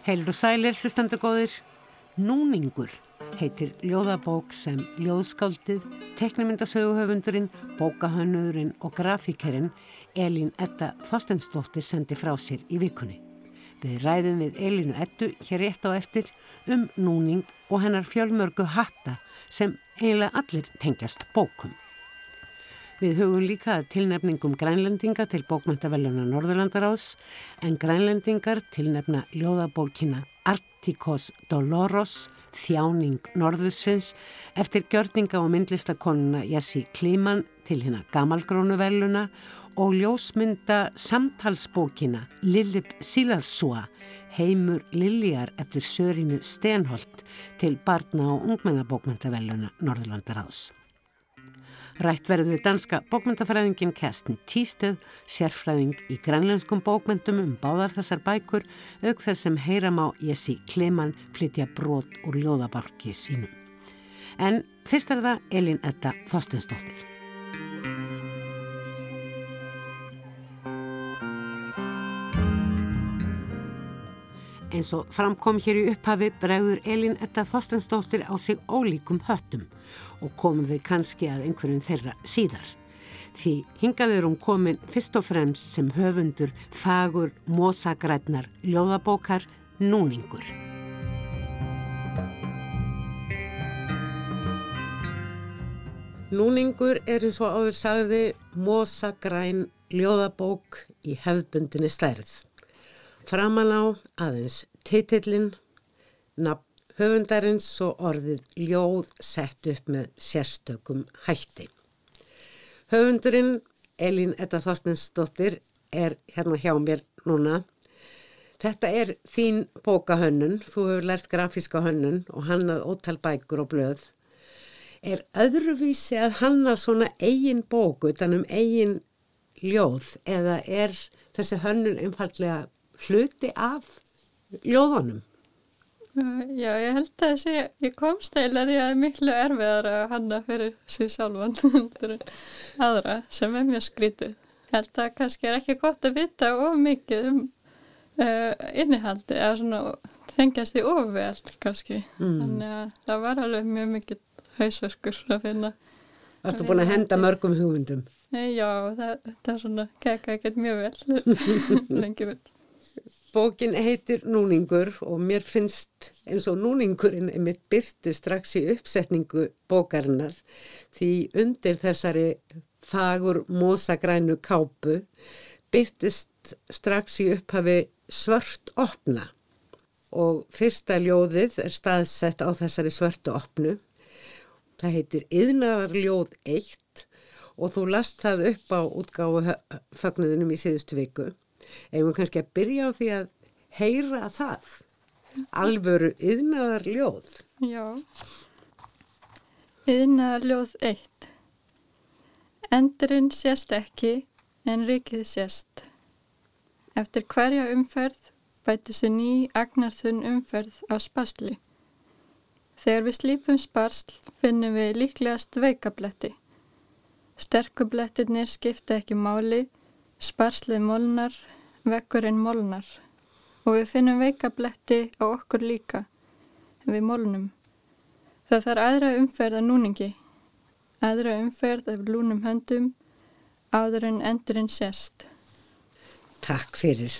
Heilur og sælir, hlustandagóðir. Núningur heitir ljóðabók sem ljóðskáldið, teknimyndasöguhöfundurinn, bókahönnurinn og grafíkerinn Elín Edda Þorstensdóttir sendi frá sér í vikunni. Við ræðum við Elínu Eddu hér rétt á eftir um núning og hennar fjölmörgu hatta sem eiginlega allir tengjast bókum. Við hugum líka að tilnefningum grænlendinga til bókmæntavellunar Norðurlandarás en grænlendingar tilnefna ljóðabókina Arcticos Doloros, þjáning Norðursins, eftir gjörninga og myndlistakonuna Jessi Klíman til hérna Gamalgrónuvelluna og ljósmynda samtalsbókina Lillip Silarsúa, heimur Liljar eftir Sörinu Stenholt til barna og ungmennabókmyndavelluna Norðurlandarás. Rætt verður við danska bókmyndafræðingin Kerstin Tísteð, sérfræðing í grænlenskum bókmyndum um báðar þessar bækur, auk þess sem heyram á Jessi Kleman flytja brot úr ljóðabalki sínum. En fyrst er það Elin Edda Þorstensdóttir. Eins og framkom hér í upphafi bregður Elin Edda Þorstensdóttir á sig ólíkum höttum og komum við kannski að einhverjum þeirra síðar. Því hingaður hún komin fyrst og fremst sem höfundur fagur, mósagrætnar, ljóðabókar, núningur. Núningur er eins og áður sagði mósagræn ljóðabók í hefðbundinni stærð. Framan á aðeins titillin, nafn höfundarins og orðið ljóð sett upp með sérstökum hætti. Höfundurinn Elín Edda Þorstensdóttir er hérna hjá mér núna. Þetta er þín bókahönnun, þú hefur lært grafíska hönnun og hannað ótal bækur og blöð. Er öðruvísi að hanna svona eigin bóku utan um eigin ljóð eða er þessi hönnun einfallega hluti af ljóðanum? Já, ég held að þessi, ég komst eða því að það er miklu erfiðar að hanna fyrir sér sjálfan aðra sem er mjög skrítið. Held að kannski er ekki gott að vita of mikið um uh, innihaldi eða svona þengjast í ofveld kannski. Mm. Þannig að það var alveg mjög mikið hausverkur að finna. Varstu búin að henda mörgum hugmyndum? Nei, já, það, það er svona keka ekkert mjög vel, lengi vel. Bókin heitir Núningur og mér finnst eins og núningurinn er mitt byrtu strax í uppsetningu bókarinnar því undir þessari fagur mósagrænu kápu byrtist strax í upphafi svört opna og fyrsta ljóðið er staðsett á þessari svörtu opnu. Það heitir Yðnaðarljóð 1 og þú last það upp á útgáfu fögnuðunum í síðustu viku eigum kannski að byrja á því að heyra það? Alvöru yðnaðar ljóð Já. Yðnaðar ljóð 1 Endurinn sést ekki en rikið sést. Eftir hverja umferð bæti svo ný agnarþun umferð á spasli Þegar við slípum sparsl finnum við líklegast veikabletti. Sterkublettirnir skipta ekki máli Sparslið molnar vekkurinn molnar og við finnum veikabletti á okkur líka við molnum. Það þarf aðra umferð að núningi, aðra umferð af lúnum höndum, áður en endurinn sérst. Takk fyrir.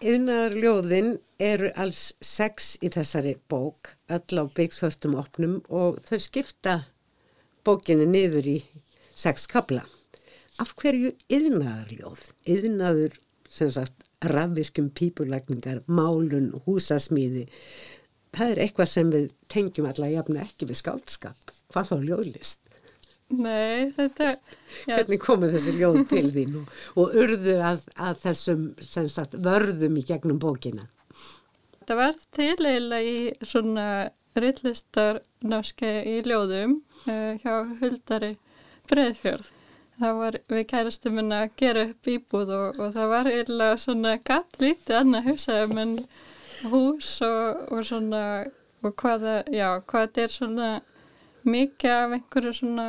Yfnarljóðin eru alls sex í þessari bók, öll á byggsvöftum opnum og þau skipta bókinu niður í sex kabla af hverju yðnaðarljóð, yðnaður sem sagt rafvirkum pípurlækningar, málun, húsasmíði, það er eitthvað sem við tengjum allavega jafna ekki við skáldskap, hvað þá ljóðlist? Nei, þetta... Já. Hvernig komið þessi ljóð til þín og, og urðu að, að þessum sagt, vörðum í gegnum bókina? Það var til eiginlega í svona rillistarnáski í ljóðum uh, hjá Huldari Breðfjörð það var við kærastu minna að gera upp íbúð og, og það var eiginlega svona gatt lítið annað hugsaðum en hús og, og svona og hvaða, já, hvað þetta er svona mikið af einhverju svona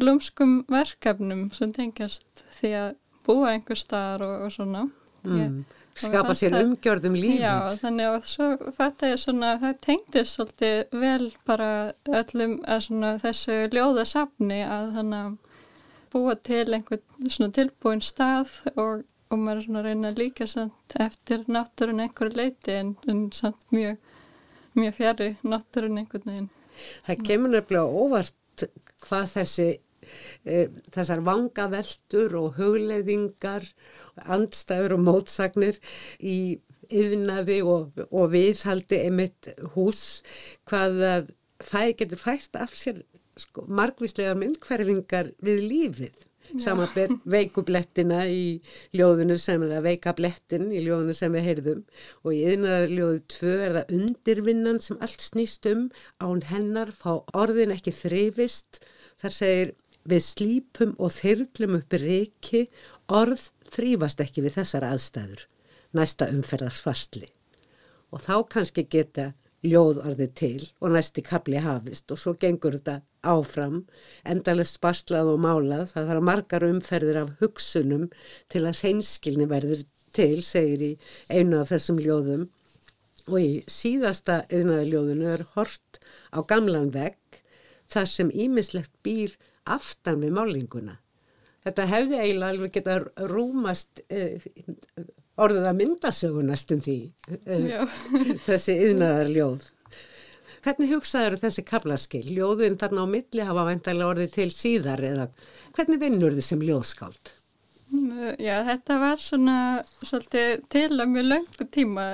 lúmskum verkefnum sem tengjast því að búa einhver staðar og, og svona mm. skapa sér umgjörðum lífið. Já, þannig að svo fætti ég svona, það tengdist svolítið vel bara öllum að svona þessu ljóðasafni að þannig að búa til einhvern svona tilbúin stað og, og maður svona reyna líka samt eftir náttúrun einhverju leiti en, en samt mjög, mjög fjari náttúrun einhvern veginn. Það kemur nefnilega óvart hvað þessi e, þessar vangaveltur og hugleiðingar andstæður og mótsagnir í yfnaði og, og viðhaldi einmitt hús hvað það getur fæst af sér sko, margvíslega myndkverfingar við lífið. Samanbyrð veikublettina í ljóðinu sem er að veika blettin í ljóðinu sem við heyrðum. Og í yfnaðar ljóðu tvö er það undirvinnan sem allt snýst um án hennar fá orðin ekki þrifist. Þar segir við slípum og þyrlum upp reiki orð þrýfast ekki við þessar aðstæður, næsta umferðarsfastli. Og þá kannski geta ljóð orðið til og næsti kapli hafist og svo gengur þetta áfram, endalist sparslað og málað, það þarf margar umferðir af hugsunum til að hreinskilni verður til, segir í einu af þessum ljóðum. Og í síðasta yðnaði ljóðinu er hort á gamlan vegg þar sem ímislegt býr aftan við málinguna þetta hefði eiginlega alveg geta rúmast eh, orðið að myndasögu næstum því eh, þessi yðnaðar ljóð. Hvernig hugsaður þessi kablaskil? Ljóðin þarna á milli hafa væntalega orðið til síðar eða hvernig vinnur þið sem ljóðskáld? Já, þetta var svona svolítið til að mjög löngu tíma.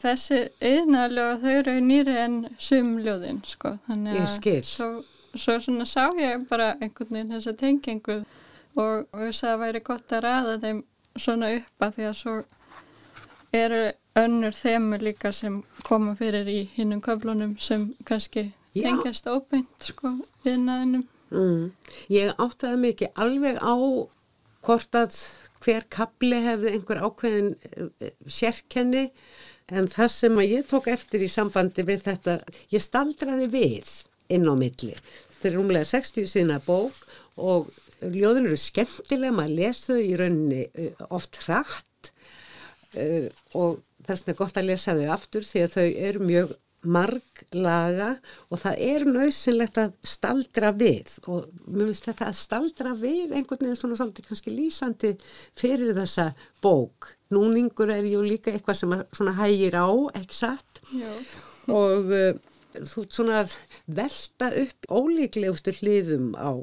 Þessi yðnaðarljóð þau eru nýri en sum ljóðin, sko. Þannig að svo, svo svona sá ég bara einhvern veginn þessa tengingu og, og þess að það væri gott að ræða þeim svona upp að því að svo eru önnur þemur líka sem koma fyrir í hinnum köflunum sem kannski tengjast óbeint sko viðnaðinum. Mm. Ég áttaði mikið alveg á hvort að hver kapli hefði einhver ákveðin eh, sérkenni en það sem að ég tók eftir í sambandi við þetta, ég staldraði við inn á milli. Þetta er rúmlega 60 sína bók og ljóðin eru skemmtilega, maður lesa þau í rauninni eh, oft hrætt uh, og þess vegna er gott að lesa þau aftur því að þau eru mjög marglaga og það er nöysinlegt að staldra við og mér finnst þetta að staldra við einhvern veginn svona svolítið kannski lýsandi fyrir þessa bók. Núningur er ju líka eitthvað sem svona hægir á, ekki satt Já. og uh, þú svona velta upp ólíklegustu hliðum á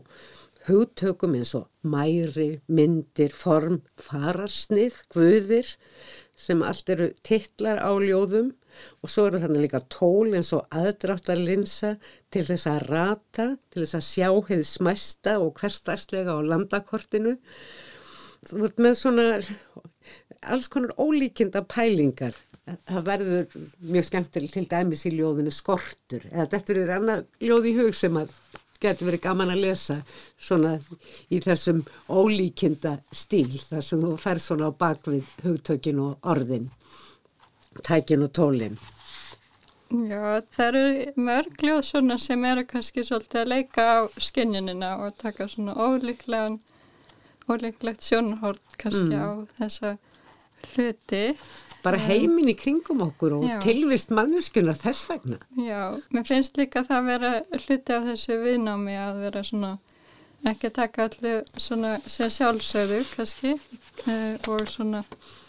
hugtökum eins og mæri, myndir, form, fararsnið, guðir sem allt eru titlar á ljóðum og svo eru þannig líka tól eins og aðdráttarlinsa til þess að rata, til þess að sjá hefði smæsta og hverstagslega á landakortinu. Þú vart með svona alls konar ólíkinda pælingar. Það verður mjög skemmtileg til dæmis í ljóðinu skortur eða þetta eru annað ljóð í hug sem að getur verið gaman að lesa svona í þessum ólíkinda stíl þar sem þú fær svona á bakvið hugtökin og orðin, tækin og tólin. Já, það eru mörgljóð svona sem eru kannski svolítið að leika á skinnjunina og taka svona ólíklegan, ólíklegt sjónhort kannski mm. á þessa hluti bara heimin í kringum okkur og Já. tilvist manneskunar þess vegna. Já, mér finnst líka það að vera hluti af þessu viðnámi að vera svona ekki taka allir svona sem sjálfsögðu kannski uh, og svona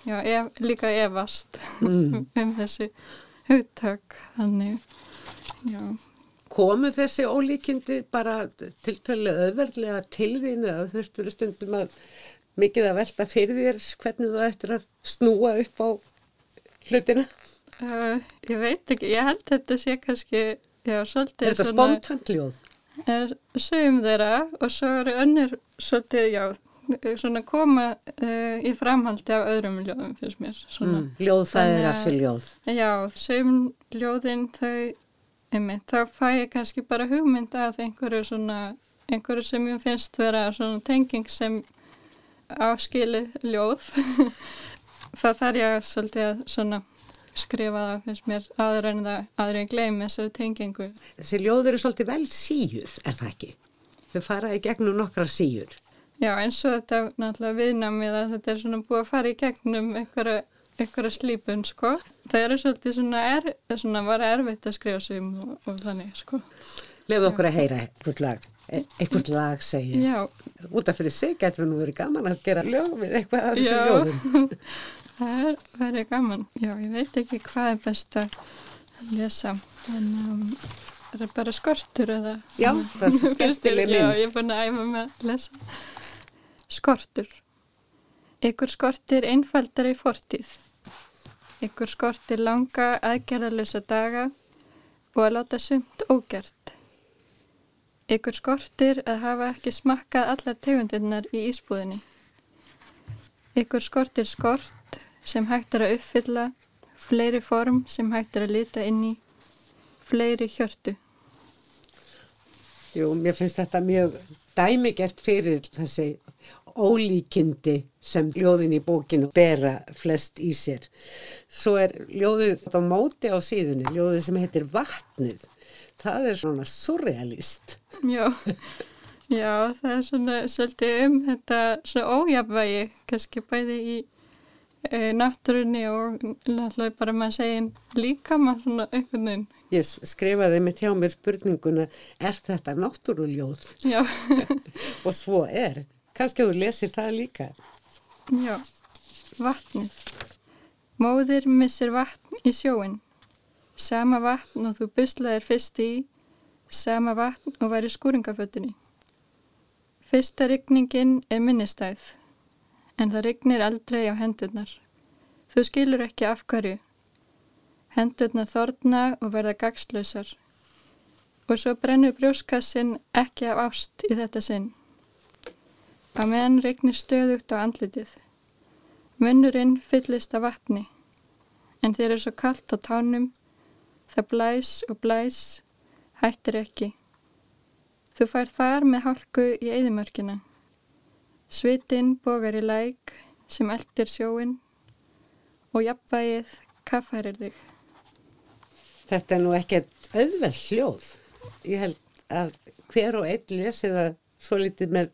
já, ef, líka evast mm. um þessi hugtök þannig. Komu þessi ólíkindi bara til tölju öðverðlega tilrýna að þurftur stundum að mikið að velta fyrir þér hvernig þú ættir að snúa upp á hlutina? Uh, ég veit ekki, ég held þetta sé kannski, já, svolítið Er þetta spontantljóð? Sögum þeirra og svo eru önnur svolítið, já, svona koma uh, í framhaldi af öðrum ljóðum fyrst mér. Mm, ljóðfæðir af sér ljóð. Já, sögum ljóðin þau, einmitt, þá fæ ég kannski bara hugmynd að einhverju svona, einhverju sem ég finnst vera svona tenging sem áskilið ljóð það þarf ég svolítið að svona skrifa það finnst mér aður en það aður en gleymi þessari tengingu. Þessi ljóður eru svolítið vel síuð, er það ekki? Þau fara í gegnum nokkra síur. Já, eins og þetta náttúrulega viðnamið að þetta er svona búið að fara í gegnum einhverja einhverja slípun sko. Það eru svolítið svona, er, svona var erfitt að skrifa sig um og, og þannig sko. Leðu okkur að heyra einhvert lag, einhvert lag segja. Já, Út af fyrir sig getur við nú verið gaman að gera lög við eitthvað af þessu ljóðum. það er verið gaman. Já, ég veit ekki hvað er best að lesa. En um, er það bara skortur eða? Já, það er skemmtileg Já, mynd. ég er búin að æfa með að lesa. Skortur. Ykkur skortir einfaldari fortíð. Ykkur skortir langa aðgerðarlösa daga og að láta sumt ógert. Ykkur skortir að hafa ekki smakkað allar tegundirnar í ísbúðinni. Ykkur skortir skort sem hægt er að uppfylla, fleiri form sem hægt er að lita inn í, fleiri hjörtu. Jú, mér finnst þetta mjög dæmigert fyrir þessi ólíkindi sem ljóðin í bókinu bera flest í sér. Svo er ljóðið á móti á síðunni, ljóðið sem heitir Vatnið. Það er svona surrealist. Já, já, það er svona svolítið um þetta svona ójafvægi, kannski bæði í e, náttúrunni og náttúrulega bara maður segin líka maður svona einhvern veginn. Ég skrifaði mitt hjá mér spurninguna, er þetta náttúruljóð? Já, Og svo er. Kannski þú lesir það líka. já, vatnið. Móðir missir vatn í sjóin. Sama vatn og þú buslaðir fyrst í, sama vatn og væri skúringafötunni. Fyrsta rigningin er minnistæð, en það rignir aldrei á hendurnar. Þú skilur ekki af hverju. Hendurnar þorna og verða gagslausar. Og svo brennur brjóskassin ekki af ást í þetta sinn. Á meðan rignir stöðugt á andlitið. Munnurinn fyllist af vatni, en þér er svo kallt á tánum, það blæs og blæs, hættir ekki. Þú fær þar með hálku í eðimörkina. Svitinn bogar í læk sem eldir sjóin og jafnvægið kaffærir þig. Þetta er nú ekkert auðveld hljóð. Ég held að hver og einn lesi það svo litið með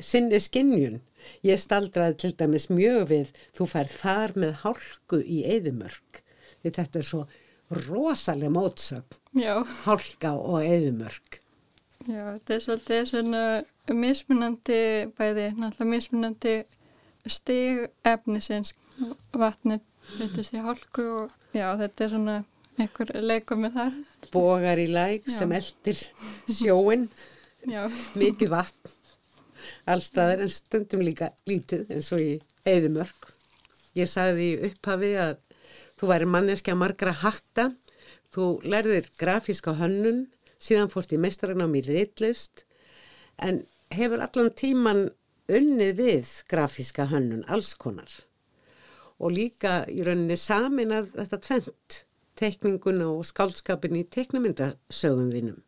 sinni skinnjun. Ég staldraði til dæmis mjög við þú fær þar með hálku í eðimörk. Þetta er svo rosalega mótsögn. Hálka og eðimörk. já, þetta er svolítið svona mismunandi, bæði náttúrulega mismunandi stig efnisins, vatnið, þetta sé hálku og já, þetta er svona einhver leikur með það. Bogar í læk Já. sem eldir sjóin, mikið vatn. Allstaðar en stundum líka lítið eins og í eðimörk. Ég sagði í upphafi að þú væri manneskja margra hatta, þú lærðir grafíska hönnun, síðan fórst í meistaranám í reitlist, en hefur allan tíman unnið við grafíska hönnun, alls konar. Og líka í rauninni samin að þetta tvent, tekninguna og skaldskapin í teknumyndasögum þínum,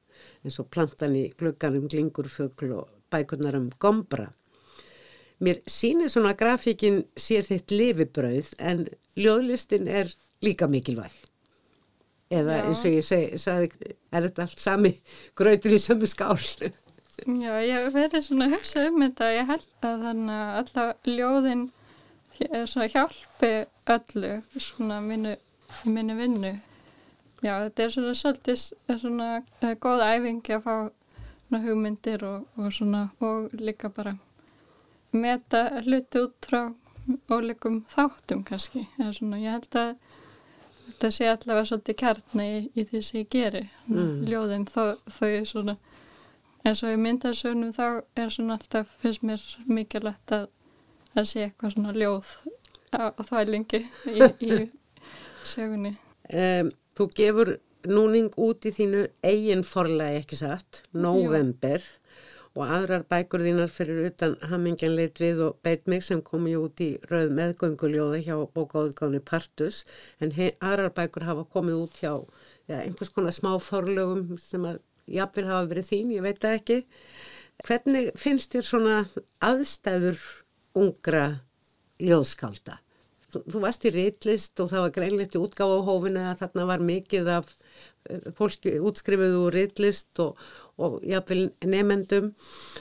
eins og plantan í glugganum, glingurfugl og bækurnar um gombra. Mér sýnir svona grafíkin sér þitt lifibrauð en ljóðlistin er líka mikilvæg. Eða Já. eins og ég segi, sagði, er þetta allt sami grautur í sömu skál? Já, ég verið svona að hugsa um þetta, ég held að þannig að alla ljóðin eh, hjálpi öllu svona mínu, í mínu vinnu. Já, þetta er svona svolítið s- svona eh, góð æfingi að fá hugmyndir og, og svona og líka bara meta hluti út frá ólíkum þáttum kannski. Svona, ég held að þetta sé allavega svolítið kjarni í, í því sem ég geri. Mm. Ljóðin þó, þau er svona En svo í myndasögnum þá er svona alltaf, finnst mér mikilvægt að það sé eitthvað svona ljóð á, á þvælingi í, í sögunni. Um, þú gefur núning út í þínu eigin forlagi ekki satt, november og aðrar bækur þínar fyrir utan Hammingjanleit við og beit mig sem komi út í rauð meðgönguljóða hjá bókáðgáni Partus en he, aðrar bækur hafa komið út hjá ja, einhvers konar smá forlögum sem að jafnvel hafa verið þín, ég veit ekki. Hvernig finnst þér svona aðstæður ungra ljóðskálda? Þú, þú varst í reitlist og það var greinleitt í útgáfa á hófinu að þarna var mikið af fólki útskrifuðu úr reitlist og, og jafnvel nefendum.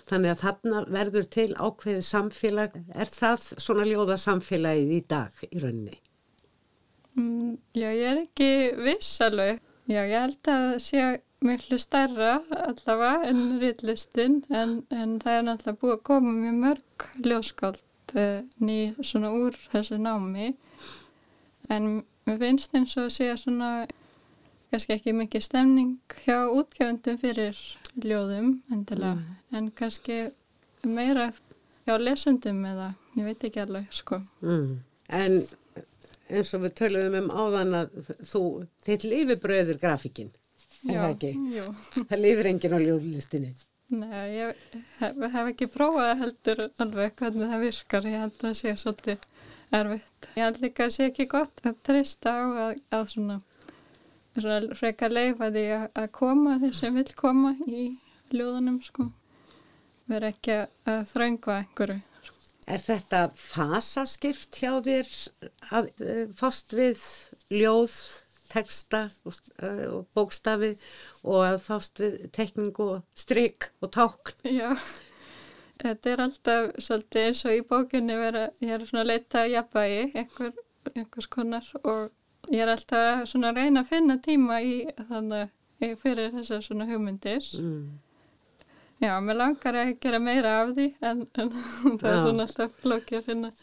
Þannig að þarna verður til ákveðið samfélag. Er það svona ljóða samfélagið í dag í rauninni? Mm, já, ég er ekki viss alveg. Já, ég held að sé miklu stærra allavega en rittlistin en, en það er náttúrulega búið að koma mjög mörg ljóskáld uh, ný svona úr þessu námi en mér finnst eins og að sé svona kannski ekki mikið stemning hjá útgjöfundum fyrir ljóðum endilega mm. en kannski meira hjá lesundum eða ég veit ekki alveg sko. Mm. En eins og við töluðum um áðan að þú, þitt lífibröður grafíkinn, er það ekki? Jú. Það lifir enginn á ljóðlistinni. Nei, ég hef, hef ekki prófað heldur alveg hvernig það virkar, ég held að það sé svolítið erfitt. Ég held líka að það sé ekki gott að trista á að, að svona, svona freka leifa því að, koma því sem vil koma í ljóðunum sko. Verð ekki að þrönga einhverju. Er þetta fasaskipt hjá þér að uh, fást við ljóð, texta og, uh, og bókstafi og að fást við tekning og stryk og tákn? Já, þetta er alltaf svolítið eins og í bókinni vera, ég er svona að leita að jafnvægi einhver, einhvers konar og ég er alltaf svona að reyna að finna tíma í þannig fyrir þessar svona hugmyndir. Mm. Já, mér langar að gera meira af því en, en það er svona alltaf flókið að finna.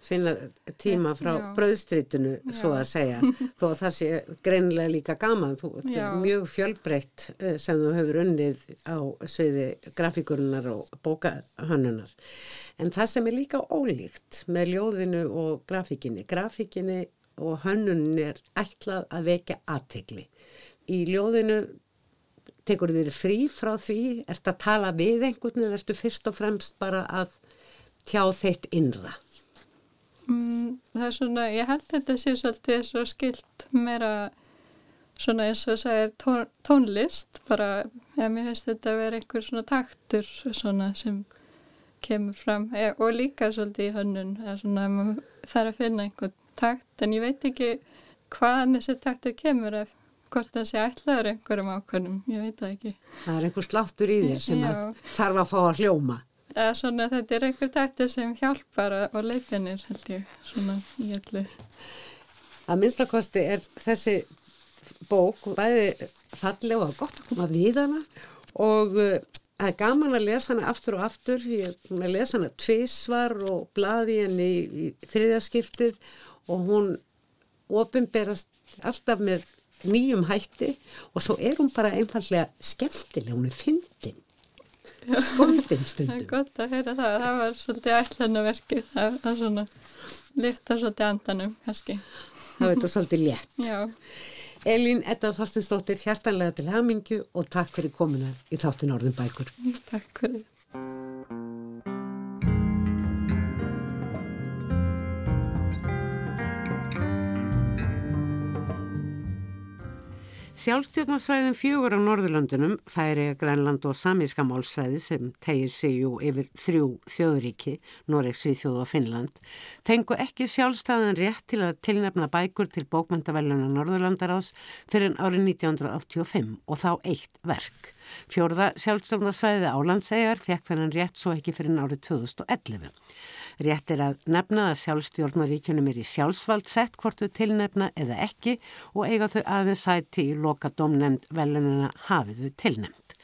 Finna tíma frá bröðstritinu, svo að segja, þó að það sé greinilega líka gaman. Þú er mjög fjölbreytt eh, sem þú hefur unnið á sviði grafíkurinnar og bókahönnunar. En það sem er líka ólíkt með ljóðinu og grafíkinni, grafíkinni og hönnunin er ætlað að vekja aðtegli. Í ljóðinu tekur þér frí frá því, ert að tala við einhvern eða ertu fyrst og fremst bara að tjá þeitt innra? Mm, það er svona, ég held þetta sé svolítið svo skilt meira svona eins og það er tón, tónlist, bara ef mér finnst þetta að vera einhver svona taktur svona sem kemur fram e, og líka svolítið í hönnun, það er að finna einhvern takt en ég veit ekki hvaðan þessi taktur kemur ef hvort það sé ætlaður einhverjum ákveðnum, ég veit það ekki. Það er einhver sláttur í þér sem þarf að fá að hljóma. Eða svona þetta er einhver taktur sem hjálpar og leifinir held ég, svona í öllu. Að minnstakosti er þessi bók bæði falleg og gott að koma við hana og uh, það er gaman að lesa hana aftur og aftur, ég er að lesa hana tvísvar og blaði henni í, í þriðaskiptið og hún ofinberast alltaf með nýjum hætti. Og svo er hún bara einfallega skemmtileg, hún er fyndin. Skondin stundum Það er gott að heyra það, það var svolítið ætlanaverki, það er svona lifta svolítið andanum kannski. Það veit það svolítið létt. Já. Elín Edda Þorstinsdóttir, hjartanlega til hamingju og takk fyrir komuna í þáttin orðin bækur. Takk fyrir Sjálfstjórnarsvæðin fjögur á Norðurlandunum, Færi, Grænland og Samíska málsvæði sem tegir sig jú yfir þrjú þjóðuríki, Noreg, Svíþjóð og Finnland, fengu ekki sjálfstæðan rétt til að tilnefna bækur til bókmyndavelluna Norðurlandarás fyrir árið 1985 og þá eitt verk. Fjórða sjálfstjórnarsvæði álandsegar fekk þennan rétt svo ekki fyrir árið 2011. Rétt er að nefna að sjálfstjórnaríkjunum er í sjálfsvald sett hvort þau tilnefna eða ekki og eiga þau aðeins sæti í loka domnemnd velununa hafið þau tilnefnd.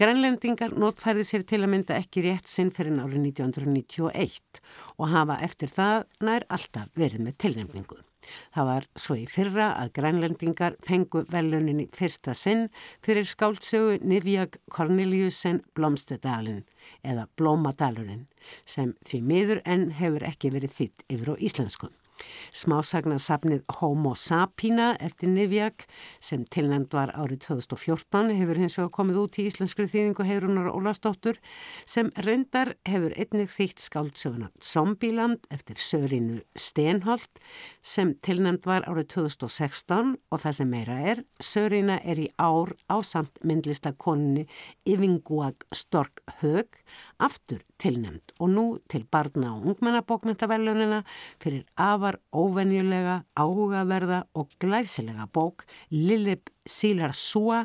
Grænlendingar notfæði sér til að mynda ekki rétt sinn fyrir árið 1991 og hafa eftir það nær alltaf verið með tilnefningu. Það var svo í fyrra að grænlendingar fengu veluninni fyrsta sinn fyrir skáltsögu Nivjag Corneliusen Blomstedalin eða Blómadalurinn sem því miður enn hefur ekki verið þitt yfir á íslensku. Smásagnarsafnið Homo Sapina eftir Nivjak sem tilnæmt var árið 2014 hefur hins vegar komið út í íslenskri þýðingu Heirunar Ólastóttur sem reyndar hefur einnig þýtt skáldsöguna Zombieland eftir Sörinu Stenholt sem tilnæmt var árið 2016 og það sem meira er, Sörina er í ár á samt myndlistakonunni Yvinguag Stork Hög aftur tilnæmt og nú til barna og ungmennabókmyndavellunina fyrir af afar óvenjulega, áhugaverða og glæsilega bók Lillip Sílar Súa,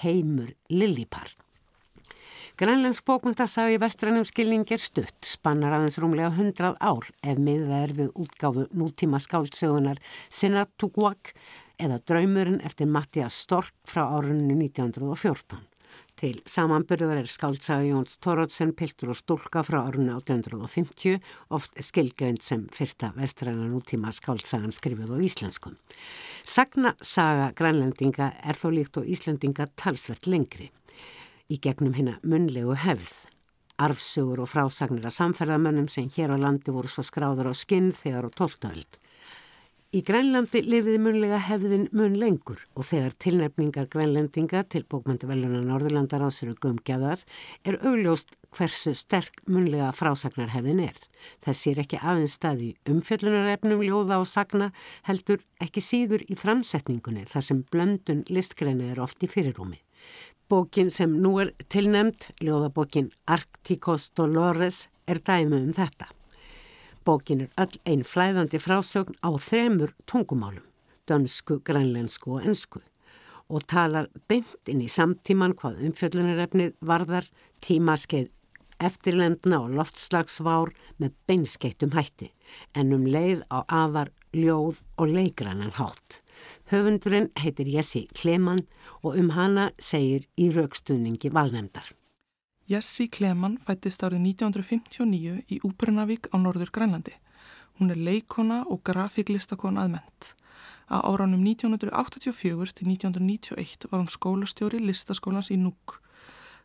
Heimur Lillipar. Grænlensk bókmyndasaga í vestrænum skilningir stutt spannar aðeins rúmlega hundrað ár ef miða er við útgáfu nútíma skáldsögunar Sinatugwak eða Draumurinn eftir Mattias Stork frá áruninu 1914. Til samanbyrðar er skáldsaga Jóns Tórótsen Piltur og Stúlka frá árunni 1850 oft skilgreint sem fyrsta vestræna nútíma skáldsagan skrifuð á íslenskum. Sagnasaga grænlendinga er þó líkt og íslendinga talsvert lengri. Í gegnum hérna munlegu hefð. Arfsugur og frásagnir af samferðamönnum sem hér á landi voru svo skráður á skinn þegar á tóltöld. Í Grænlandi lifiði munlega hefðin mun lengur og þegar tilnefningar grænlendinga til bókmyndaveluna Norðurlandar ásuru gumgjaðar er augljóst hversu sterk munlega frásagnarhefðin er. Þess er ekki aðeins stað í umfjöllunarefnum ljóða og sagna heldur ekki síður í framsetningunni þar sem blöndun listgræni er oft í fyrirrúmi. Bókin sem nú er tilnefnd, ljóðabókin Arcticos Dolores, er dæmu um þetta. Bókin er öll einn flæðandi frásögn á þremur tungumálum, dönsku, grænlensku og ensku og talar beint inn í samtíman hvað umfjöllunarefnið varðar tímaskeið eftirlendna og loftslagsvár með beinskeitt um hætti en um leið á afar, ljóð og leikrannan hátt. Höfundurinn heitir Jessi Kleman og um hana segir í raukstuðningi valnemdar. Jessi Kleman fættist árið 1959 í Úbrunavík á norður Grænlandi. Hún er leikona og grafíklistakona aðment. Að áránum 1984 til 1991 var hún skólastjóri listaskólans í Núk.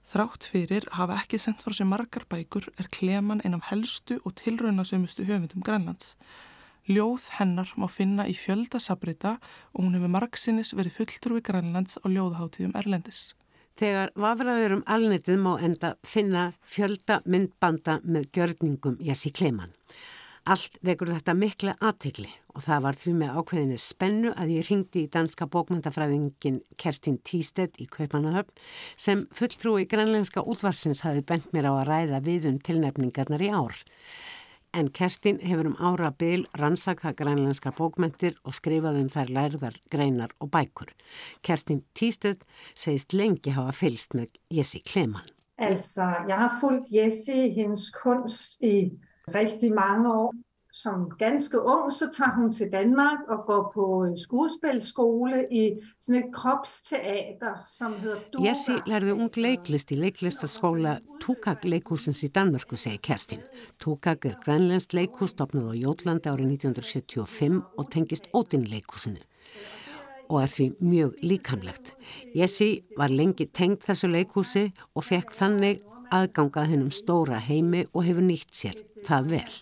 Þrátt fyrir hafa ekki sendt frá sér margar bækur er Kleman einn af helstu og tilraunasömustu höfundum Grænlands. Ljóð hennar má finna í fjöldasabrita og hún hefur margsinnis verið fulltrúi Grænlands á ljóðaháttíðum Erlendis. Þegar vafraður um alnetið má enda finna fjölda myndbanda með gjörningum Jassi Kleman. Allt vekur þetta mikla aðtegli og það var því með ákveðinu spennu að ég ringdi í danska bókmyndafræðingin Kerstin Tístedt í Kaupanahöfn sem fulltrúi grænlenska útvarsins hafi bent mér á að ræða við um tilnefningarnar í ár en Kerstin hefur um ára byl rannsaka grænlenskar bókmentir og skrifað um þær lærðar, greinar og bækur. Kerstin Tísted segist lengi hafa fylst með Jessi Kleman. Altså, jeg har fulgt Jessi hendes kunst i rigtig mange år. Som ganske ung, så tager hun til Danmark og går på øh, skuespilskole i sådan et kropsteater, som hedder Dora. Jessi lærði ung leiklist í leiklistaskóla Tukak leikhúsins í Danmarku, segir Kerstin. Tukak er grænlænst leikhús stopnað á Jótlandi árið 1975 og tengist Ótin leikhúsinu og er því mjög líkamlegt. Jessi var lengi tengt þessu leikhúsi og fekk þannig aðgangað hennum stóra heimi og hefur nýtt sér það vel.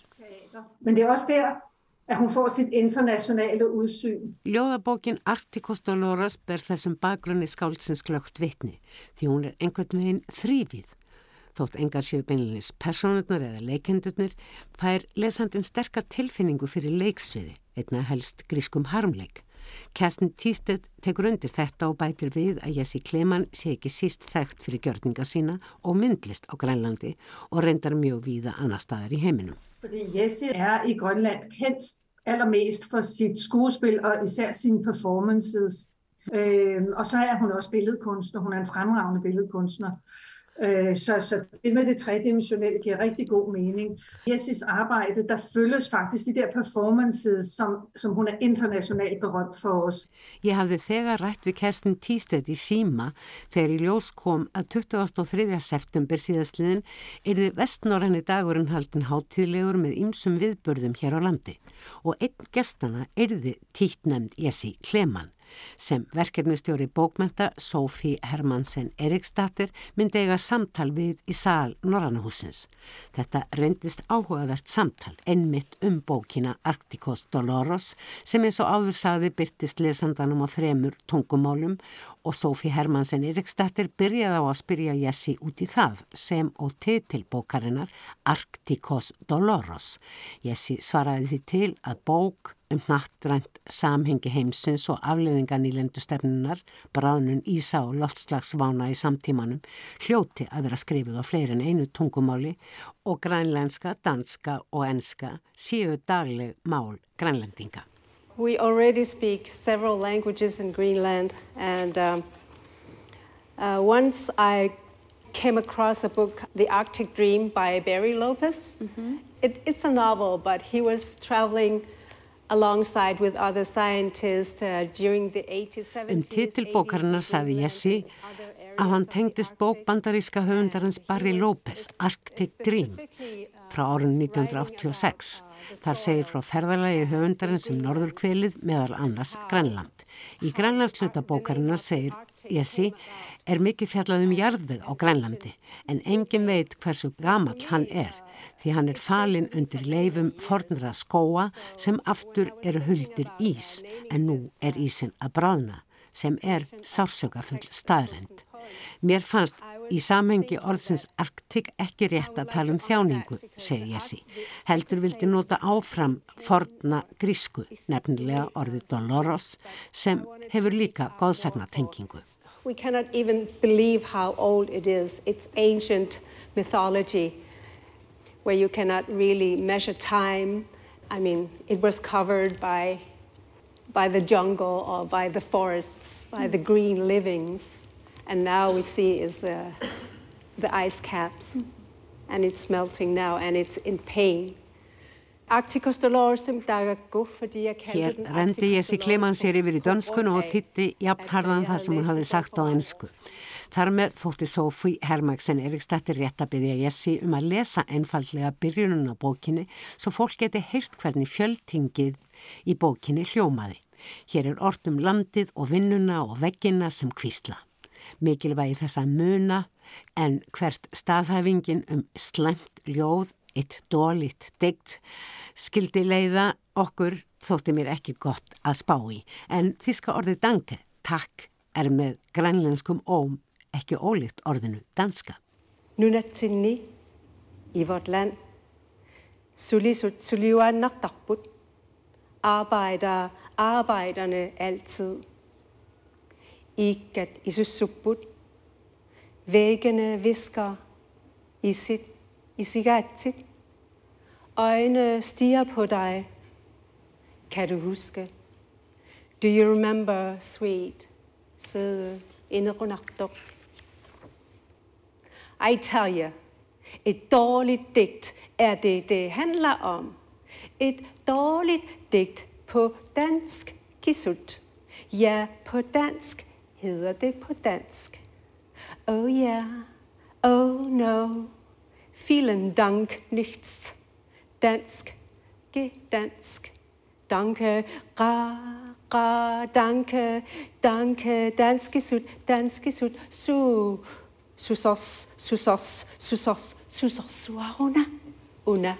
Men det er også der, at hun får sitt internationale udsyn. Ljóðabókin Arcticus Dolores ber þessum bakgrunni skáldsins klögt vitni því hún er einhvern veginn þrýfið. Þótt engar séu beinleins personurnar eða leikendurnir fær lesandin sterkar tilfinningu fyrir leiksviði, einna helst grískum harmleik. Kerstin Tístedt tekur undir þetta og bætir við að Jessi Kleman sé ekki síst þekkt fyrir gjörninga sína og myndlist á Grænlandi og reyndar mjög víða annar staðar í heiminum. Fordi Jessi er i Grønland kendt allermest for sit skuespil og især sine performances. Øh, og så er hun også billedkunstner. Hun er en fremragende billedkunstner. Øh, så, så det med det tredimensionelle giver rigtig god mening. Jessis arbejde, der følges faktisk de der performances, som, som hun er internationalt berømt for os. Ég hafði þegar rætt við Kerstin Tístedt í síma þegar í ljós kom að 23. september síðastliðin erði vestnorræni dagurinn haldin háttíðlegur með ymsum viðbörðum hér á landi og einn gestana erði títtnemd Jessi Kleman sem verkefnistjóri bókmenta Sófí Hermansen Eriksdatter myndi eiga samtal við í sál Norrannahúsins. Þetta reyndist áhugavert samtal ennmitt um bókina Arcticos Doloros sem eins og áður saði byrtist lesandanum á þremur tungumálum og Sófí Hermansen Eriksdatter byrjaði á að spyrja Jessi út í það sem og titilbókarinnar Arcticos Doloros. Jessi svaraði því til að bók um nattrænt samhengi heimsins og afleðingan í lendustefnunar, bráðnun Ísa og loftslagsvána í samtímanum, hljóti að vera skrifið á fleirin einu tungumáli og grænlenska, danska og enska séu dagleg mál grænlendinga. We already speak several languages in Greenland and um, uh, once I came across a book, The Arctic Dream by Barry Lopez. Mm-hmm. It, it's a novel, but he was traveling Um titilbókarinnar saði Jessi að hann tengdist bók bandaríska höfundarins Barry Lopez, Arctic Dream, frá árun 1986. Þar segir frá ferðalagi höfundarins um norðurkvelið meðal annars Grænland. Í Grænlandsluta bókarinnar segir Jessi er mikið fjallað um jarðveg á Grænlandi en engin veit hversu gamall hann er því hann er falinn undir leifum fornra skóa sem aftur eru huldir ís en nú er ísin að bráðna sem er sársökafull staðrend. Mér fannst í samhengi orðsins Arktik ekki rétt að tala um þjáningu, segi Jessi. Heldur vildi nota áfram forna grísku, nefnilega orðið Doloros, sem hefur líka góðsagnatengingu. We cannot even believe how old it is. It's ancient mythology where you cannot really measure time. I mean, it was covered by, by the jungle or by the forests, by the green livings. And now we see is uh, the ice caps. And it's melting now and it's in pain. Hér rendi ég sér kleman sér yfir í dönskun og þitti jafnharðan það sem hún hafði sagt á ennsku. Þar með þótti Sófí Hermæksen Eriksdættir rétt að byggja Jessi um að lesa einfallega byrjunum á bókinni svo fólk geti heyrt hvernig fjöldtingið í bókinni hljómaði. Hér er ortum landið og vinnuna og veggina sem kvísla. Mikilvægi þess að muna en hvert staðhæfingin um slemt ljóð eitt dólitt degt skildi leiða okkur þótti mér ekki gott að spá í en þíska orðið danke, takk, er með grænlenskum óm ekki ólíkt orðinu danska. Nunatsini i vårt land. Suliwa nakdakbut. Arbejder arbejderne altid. Ikat isusubbut. Væggene visker i sit i cigarettit. Øjne stiger på dig. Kan du huske? Do you remember, sweet, søde inderunagdok? I tell you, et dårligt digt er det, det handler om. Et dårligt digt på dansk, kisut. Ja, på dansk hedder det på dansk. Oh yeah, oh no. Vielen Dank, nichts. Dansk, gedansk. Danke, ra, ra, danke, danke, danske sud, danske sud, su, susos, susos, susos, susos, suaruna, una.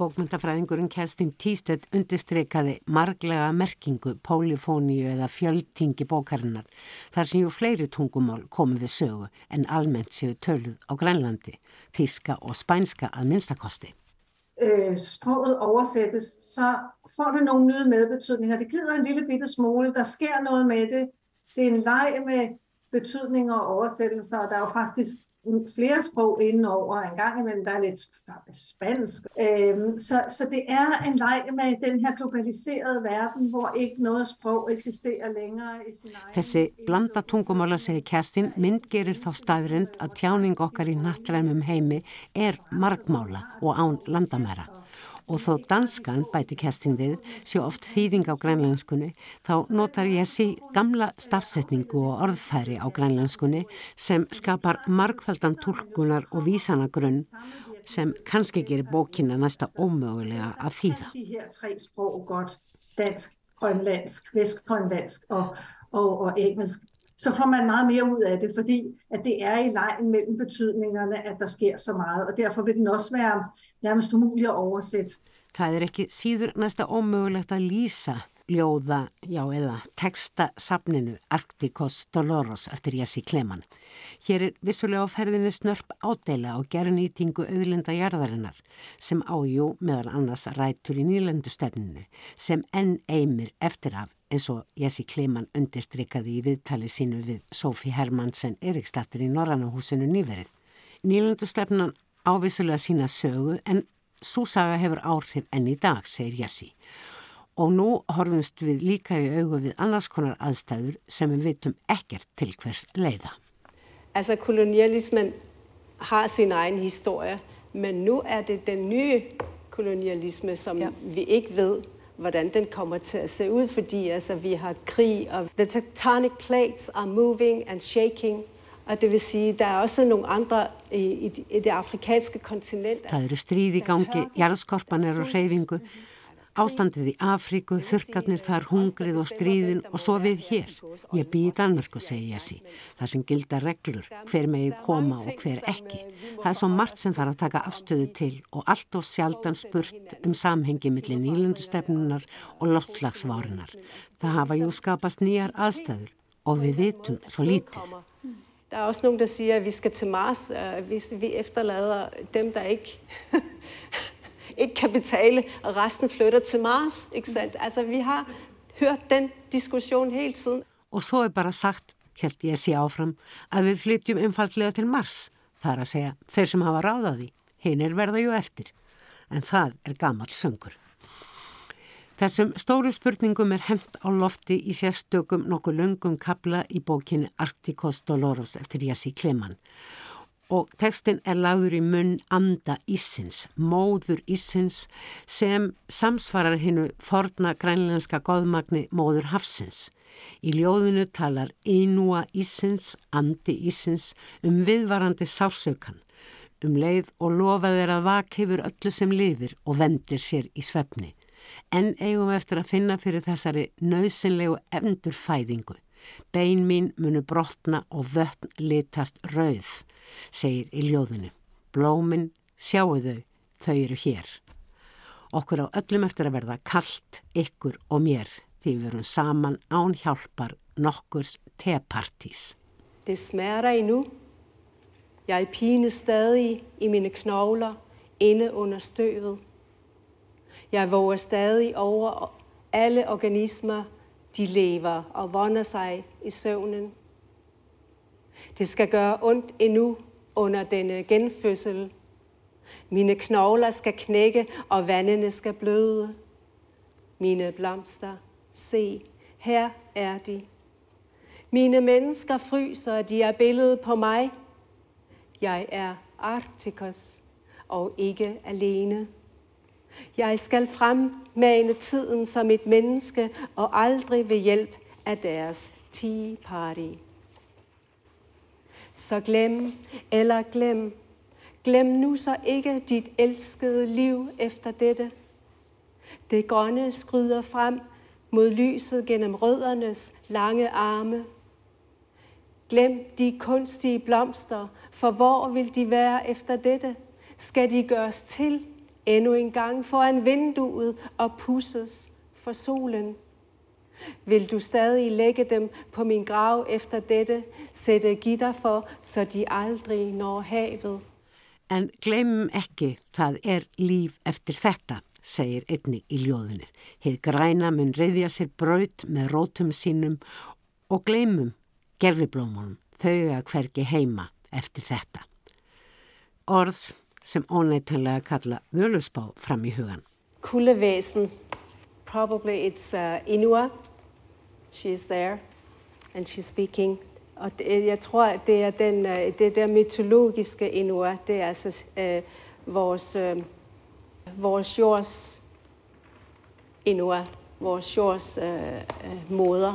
Bókmyndafræðingurinn Kerstin Tístedt undistrekaði marglega merkingu, pólifóníu eða fjöldtingi bókarinnar þar sem jú fleiri tungumál komið við sögu en almennt séu töluð á Grænlandi, þíska og spænska að minnstakosti. Øh, sproget oversættes, så får det nogle nye medbetydninger. Det glider en lille bitte smule. Der sker noget med det. Det er en leg med betydninger og oversættelser, og der er jo faktisk flere sprog indenover. En gang imellem der er lidt spansk. Øhm, så, så det er en leg med den her globaliserede verden, hvor ikke noget sprog eksisterer længere i sin egen... Þessi blanda tungumála, segir Kerstin, myndgerir þá staðrind að tjáning okkar í nattræmum heimi er margmála og án landamæra. Og þó danskan, bæti Kerstin við, sé oft þýðing á grænlenskunni, þá notar ég sí gamla stafsetningu og orðfæri á grænlenskunni sem skapar margfaldan tólkunar og vísanagrunn sem kannski gerir bókina næsta ómögulega að þýða. De her tre sprog godt, dansk, grønlandsk, vestgrønlandsk og, og, og engelsk, så får man meget mere ud af det, fordi at det er i lejen mellem betydningerne, at der sker så meget, og derfor vil den også være nærmest umulig at oversætte. Það er ekki síður næsta ómögulegt að lýsa ljóða, já eða tekstasafninu Arktikos Doloros eftir Jessi Kleman. Hér er vissulega á ferðinni snörp ádeila og gerðnýtingu auðlinda jarðarinnar sem ájú meðal annars rætur í nýlendustefninu sem enn eimir eftir af eins og Jessi Kleman undirstrykkaði í viðtali sínu við Sófi Hermansen Eriksdættir í Norrannahúsinu nýverið. Nýlendustefnan ávissulega sína sögu en svo saga hefur áhrif enn í dag, segir Jessi. Og nú horfumst við líka í augu við annars konar aðstæður sem við vitum ekkert til hvers leiða. Altså kolonialismen har sin egen historie, men nu er det den nye kolonialisme, som ja. vi ikke ved, hvordan den kommer til at se ud, fordi altså, vi har krig, og the tectonic plates are moving and shaking, og det vil sige, der er også nogle andre i, i, i det afrikanske kontinent. Það eru stríð í gangi, jarðskorpan er á hreyfingu, Ástandið í Afríku, þurkarnir þar, hungrið og stríðin og svo við hér. Ég bý í Danmarku, segi sí. Það sem gilda reglur, hver megi koma og hver ekki. Það er svo margt sem þarf að taka afstöðu til og allt og sjaldan spurt um samhengi millir nýlundustefnunar og loftslagsvárunar. Það hafa jú skapast nýjar aðstæður og við vitum svo lítið. Der er også nogen, der siger, at vi skal til Mars, hvis vi efterlader dem, der ikke ikke kan betale, og resten flytter til Mars. Ikke sant? Altså, vi har hørt den diskussion hele tiden. Og svo er bara sagt, held ég að sé áfram, að við flytjum einfallega til Mars. Það er að segja, þeir sem hafa ráðaði, hinn er verða ju eftir. En það er gammal söngur. Þessum stóru spurningum er hent á lofti í sérstökum nokkuð löngum kabla í bókinni Arcticos Doloros eftir Jassi Kleman og tekstin er lagður í munn anda Ísins, móður Ísins sem samsvarar hinnu forna grænlenska goðmagni móður Hafsins. Í ljóðinu talar Inúa Ísins, andi Ísins um viðvarandi sásaukan, um leið og lofa þeir að vakifur öllu sem lifir og vendir sér í svefni. En eigum eftir að finna fyrir þessari nöðsynlegu endurfæðingu. Bein mín munu brotna og vötn litast rauð, segir í ljóðinu. Blómin, sjáu þau, þau eru hér. Okkur á öllum eftir að verða kallt, ykkur og mér því við verum saman án hjálpar nokkurs tepartís. Det smerter endnu. Jeg pine stadig i mine knogler inde under støvet. Jeg våger stadig over alle organismer de lever og vonder sig i søvnen. Det skal gøre ondt endnu under denne genfødsel. Mine knogler skal knække, og vandene skal bløde. Mine blomster, se, her er de. Mine mennesker fryser, og de er billedet på mig. Jeg er Arktikos og ikke alene. Jeg skal fremmane tiden som et menneske og aldrig ved hjælp af deres tea party. Så glem eller glem. Glem nu så ikke dit elskede liv efter dette. Det grønne skryder frem mod lyset gennem røddernes lange arme. Glem de kunstige blomster, for hvor vil de være efter dette? Skal de gøres til endnu en gang foran vinduet og pusses for solen. Vil du stadig lægge dem på min grav efter dette, sætte gitter for, så de aldrei når havet? En gleymum ekki, það er líf eftir þetta, segir einni í ljóðinu. Heið græna mun reyðja sér braut með rótum sínum og gleymum gerfiblómunum, þau að hvergi heima eftir þetta. Orð sem óneitanlega kalla völusbá fram í hugan. Kuldevæsen, probably it's uh, Inua. She's there and she's speaking. Og det, jeg tror, det er den, uh, det der mytologiske Inua, det er altså uh, vores, uh, vores jords Inua, vores jords uh, uh, moder.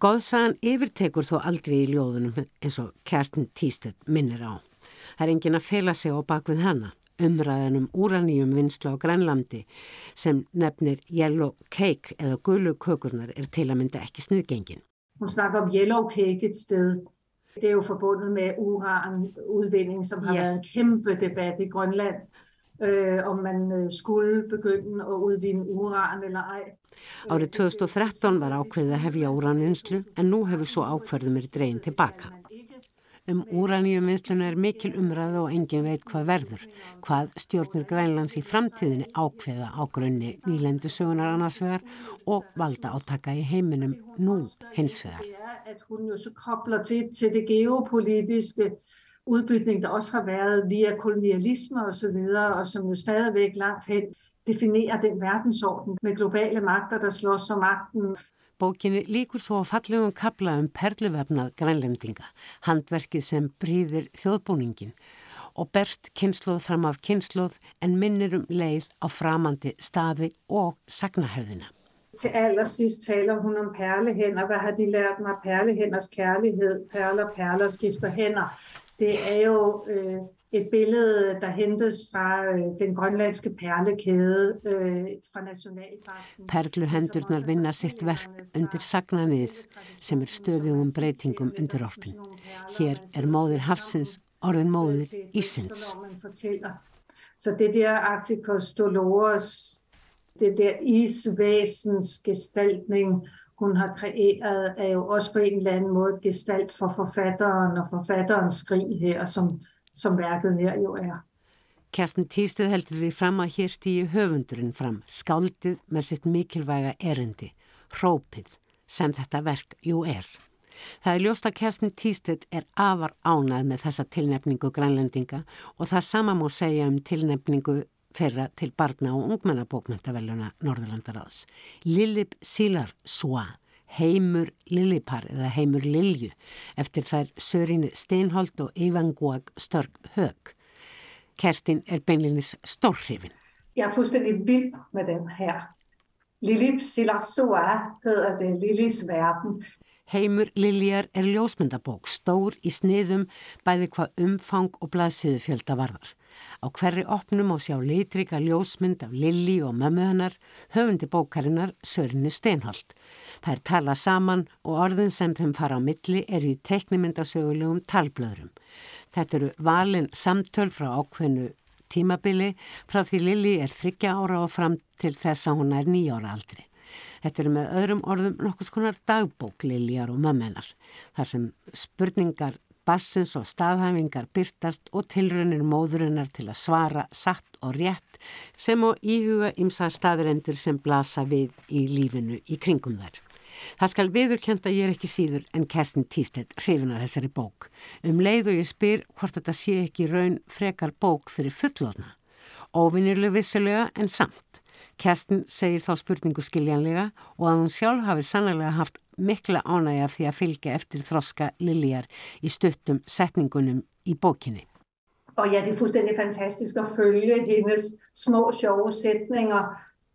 Góðsagan yfirtekur þó aldrei í ljóðunum eins og Kerstin Tístedt minnir á. Það er engin að fela sig á bakvið hana. Umræðanum úraníum vinslu á Grænlandi sem nefnir yellow cake eða gullu kökurnar er til að mynda ekki sniðgengin. Hun snakker om yellow cake et sted. Det er jo forbundet med uranudvinding, som har ja. været en kæmpe debat i Grønland, øh, om man øh, skulle begynde at udvinde uran eller ej. Árið 2013 var ákveðið að hefja úraninslu en nú hefur svo ákverðum er dregin tilbaka. Um úraníum vinsluna er mikil umræða og engin veit hvað verður, hvað stjórnir Grænlands í framtíðinni ákveða á grunni nýlendu sögunar annarsvegar og valda átaka í heiminum nú hinsvegar. Hun jo så kobler til, til det geopolitiske udbytning, der også har været via kolonialisme og så videre, og som jo stadigvæk langt hen definerer den verdensorden med globale magter, der slås om magten Bókinni líkur svo á fallegum kabla um perluvefnað grænlendinga, handverkið sem brýðir þjóðbúningin og berst kynsloð fram af kynsloð en minnir um leið á framandi staði og sagnahefðina. Til allersidst taler hun om perlehænder. Hvad har de lært mig? Perlehænders kærlighed. Perler, perler skifter hænder. Det er jo øh, et billede, der hentes fra øh, den grønlandske perlekæde øh, fra Nationalparken. Perluhendurnar vinna sitt verk undir sagnanið sem er stöðugum breytingum undir orpin. Hér er móðir hafsins orðin móðir ísins. Så det der Arcticus Dolores det der isvæsens gestaltning, hun har kreeret, er jo også på en eller anden måde et gestalt for forfatteren og forfatterens skrig her, som, som værket her jo er. Kjartan Týrsted heldur því fram að hér stýju höfundurinn fram, skáldið með sitt mikilvæga erendi, hrópið, sem þetta verk jú er. Það er ljóst að Kerstin Týstedt er afar ánað með þessa tilnefningu grænlendinga og það sama má segja um tilnefningu þeirra til barna og ungmennabókmyndaveluna Norðurlandaráðs. Lillip Sílar Sua, heimur Lillipar eða heimur Lilju eftir þær Sörinni Steinholt og Ivanguag Störg Hög. Kerstin er beinlinis stórhrifin. Jeg er fuldstændig vild med den her. Lillip Sílar Sua hedder det Lillis verden. Heimur Liljar er ljósmyndabók, stór í sniðum bæði hvað umfang og blaðsöðu fjölda varðar. Á hverri opnum á sjá litrika ljósmynd af Lilli og mömmu hennar, höfundi bókarinnar Sörinni Steinholt. Það er tala saman og orðin sem þeim fara á milli eru í teiknimyndasögulegum talblöðrum. Þetta eru valin samtöl frá ákveðnu tímabili frá því Lilli er þryggja ára og fram til þess að hún er nýjára aldri. Þetta eru með öðrum orðum nokkus konar dagbók Liljar og mömmennar. Þar sem spurningar bassins og staðhæfingar byrtast og tilrönir móðurinnar til að svara satt og rétt sem og íhuga ymsa staðrendur sem blasa við í lífinu í kringum þær. Það skal viðurkjent að ég er ekki síður en Kerstin Tístedt hrifinar þessari bók. Um leið og ég spyr hvort þetta sé ekki raun frekar bók fyrir fullóðna. Óvinnileg vissulega en samt. Kerstin segir þá spurningu skiljanlega og að hún sjálf hafi sannlega haft mikla ánægja því að fylgja eftir þroska Liljar í stuttum setningunum í bókinni. Og ja, det er fuldstændig fantastisk at følge hendes små, sjove sætninger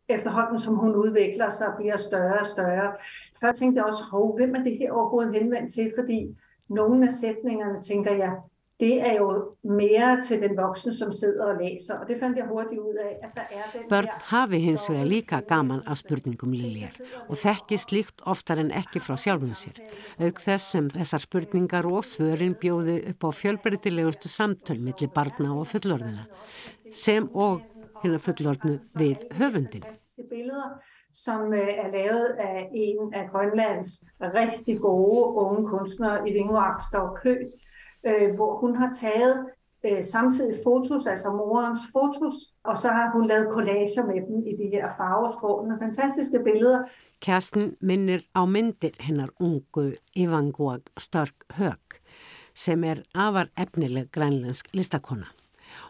efterhånden, som hun udvikler sig og bliver større og større. Før tænkte jeg også, hov, hvem er det her overhovedet henvendt til? Fordi nogle af sætningerne tænker jeg, det er jo mere til den voksne som sidder og læser og det fann ég hurtigt ud af að það er den Börn hafi hins vegar líka gaman af spurningum Liljar og þekki slíkt oftar en ekki frá sjálfum sér. Auk þess sem þessar spurningar og svörin bjóði upp á fjölbreytilegustu samtöl millir barna og fullorðina sem og hérna fullorðnu við höfundin som øh, er lavet af en af Grønlands rigtig gode unge kunstnere i Vingemark Stork Høgh øh, hvor hun har taget øh, samtidig fotos, altså morens fotos, og så har hun lavet collager med dem i de her farvespråkene. Fantastiske billeder. Kæresten minder á myndir hennar ungu Ivanguag Stark Høg, sem er afar efnileg grænlandsk listakona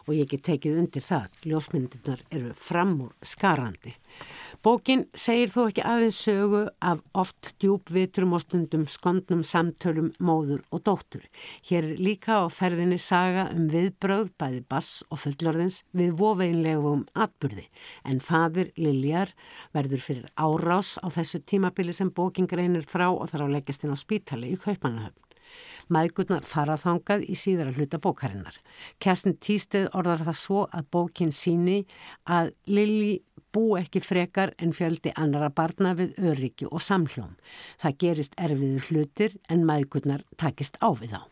og ég get tekið undir það. Ljósmyndirnar eru fram úr skarandi. Bókin segir þó ekki aðeins sögu af oft djúbvitrum og stundum skondnum samtölum móður og dóttur. Hér er líka á ferðinni saga um viðbröð bæði bass og fullorðins við vofeinlegum atbyrði en fadir Liljar verður fyrir árás á þessu tímabili sem bókin greinir frá og þarf að leggjast inn á spítali í Kaupanahöfn. Maðgurnar faraþangað í síðara hluta bókarinnar. Kjastin Týsteð orðar það svo að bókin síni að Lili bú ekki frekar en fjöldi annara barna við öryggi og samhljóm. Það gerist erfiður hlutir en maðgurnar takist á við þá.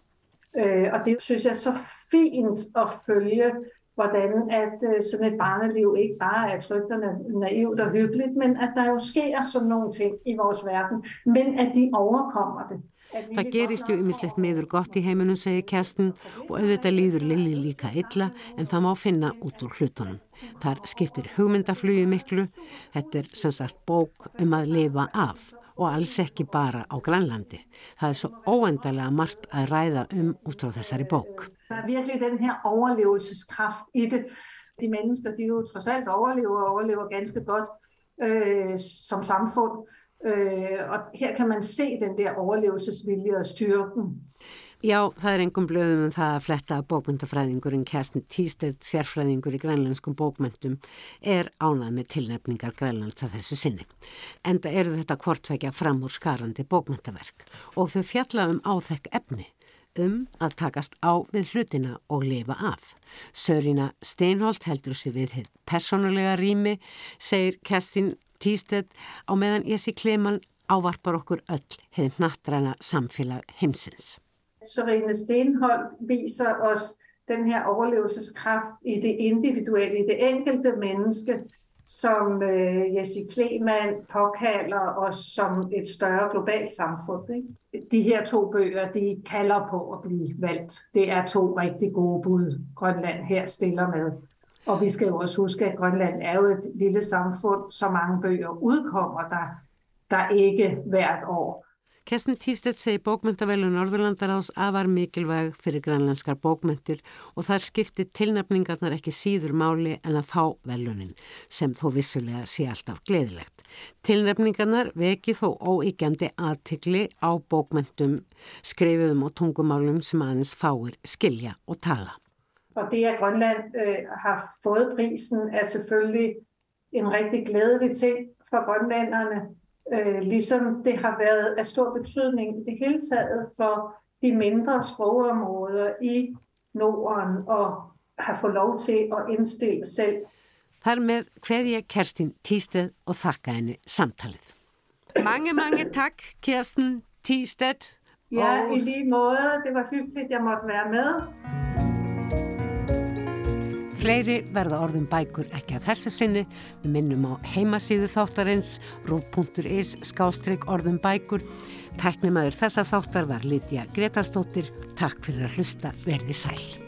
Øh, og det synes jeg er så fint at følge, hvordan at øh, sådan et barneliv ikke bare er trygt og naivt og hyggeligt, men at der jo sker sådan nogle ting i vores verden, men at de overkommer det. Það gerist ju ymislegt meður gott í heiminum, segir Kerstin, og auðvitað líður Lilli líka illa en það má finna út úr hlutunum. Þar skiptir hugmyndaflugið miklu, þetta er sem sagt bók um að lifa af og alls ekki bara á Grænlandi. Það er svo óendalega margt að ræða um út frá þessari bók. Það er virkelig den her overlevelseskraft í det. De mennesker, de jo trods alt overlever og overlever ganske godt øh, som samfund. Øh, og her kan man se den der overlevelsesvilje og styrken. Já, það er engum blöðum um það að fletta að bókmyndafræðingurinn Kerstin Tístedt, sérfræðingur í grænlenskum bókmyndum, er ánað með tilnefningar grænlands að þessu sinni. Enda eru þetta kvortvækja fram úr skarandi bókmyndaverk og þau fjalla um áþekk efni um að takast á við hlutina og lifa af. Sörina Steinholt heldur sér við hér personulega rými, segir Kerstin Tístedt á meðan Esi Kleman ávarpar okkur öll hefði nattræna samfélag heimsins. Sørine Stenholt viser os den her overlevelseskraft i det individuelle, i det enkelte menneske, som øh, Jessie Kleman påkalder os som et større globalt samfund. Ikke? De her to bøger, de kalder på at blive valgt. Det er to rigtig gode bud, Grønland her stiller med. Og vi skal jo også huske, at Grønland er jo et lille samfund, så mange bøger udkommer der, der ikke hvert år. Kerstin Tístedt segi bókmyndavelun Norðurlandaráðs afar mikilvæg fyrir grænlandskar bókmyndir og þar skiptir tilnafningarnar ekki síður máli en að fá velunin sem þó vissulega sé alltaf gleðilegt. Tilnafningarnar veki þó óíkjandi aðtikli á bókmyndum, skrifiðum og tungumálum sem aðeins fáir skilja og tala. Og det at Grønland øh, har fået prisen er selvfølgelig en rigtig glædelig ting for grønlanderne øh, ligesom det har været af stor betydning i det hele taget for de mindre sprogområder i Norden og har fået lov til at indstille selv. Þar með hver ég Kerstin Tístedt og þakka henni samtalið. Mange, mange takk Kerstin Tístedt. Ja, og... i lige måde. Det var hyggeligt, jeg måtte være med. Fleiri verða orðum bækur ekki að þessu sinni. Við minnum á heimasíðu þáttarins rúf.is skástrygg orðum bækur. Tæknimaður þessa þáttar var Lítiða Gretarstóttir. Takk fyrir að hlusta. Verði sæl.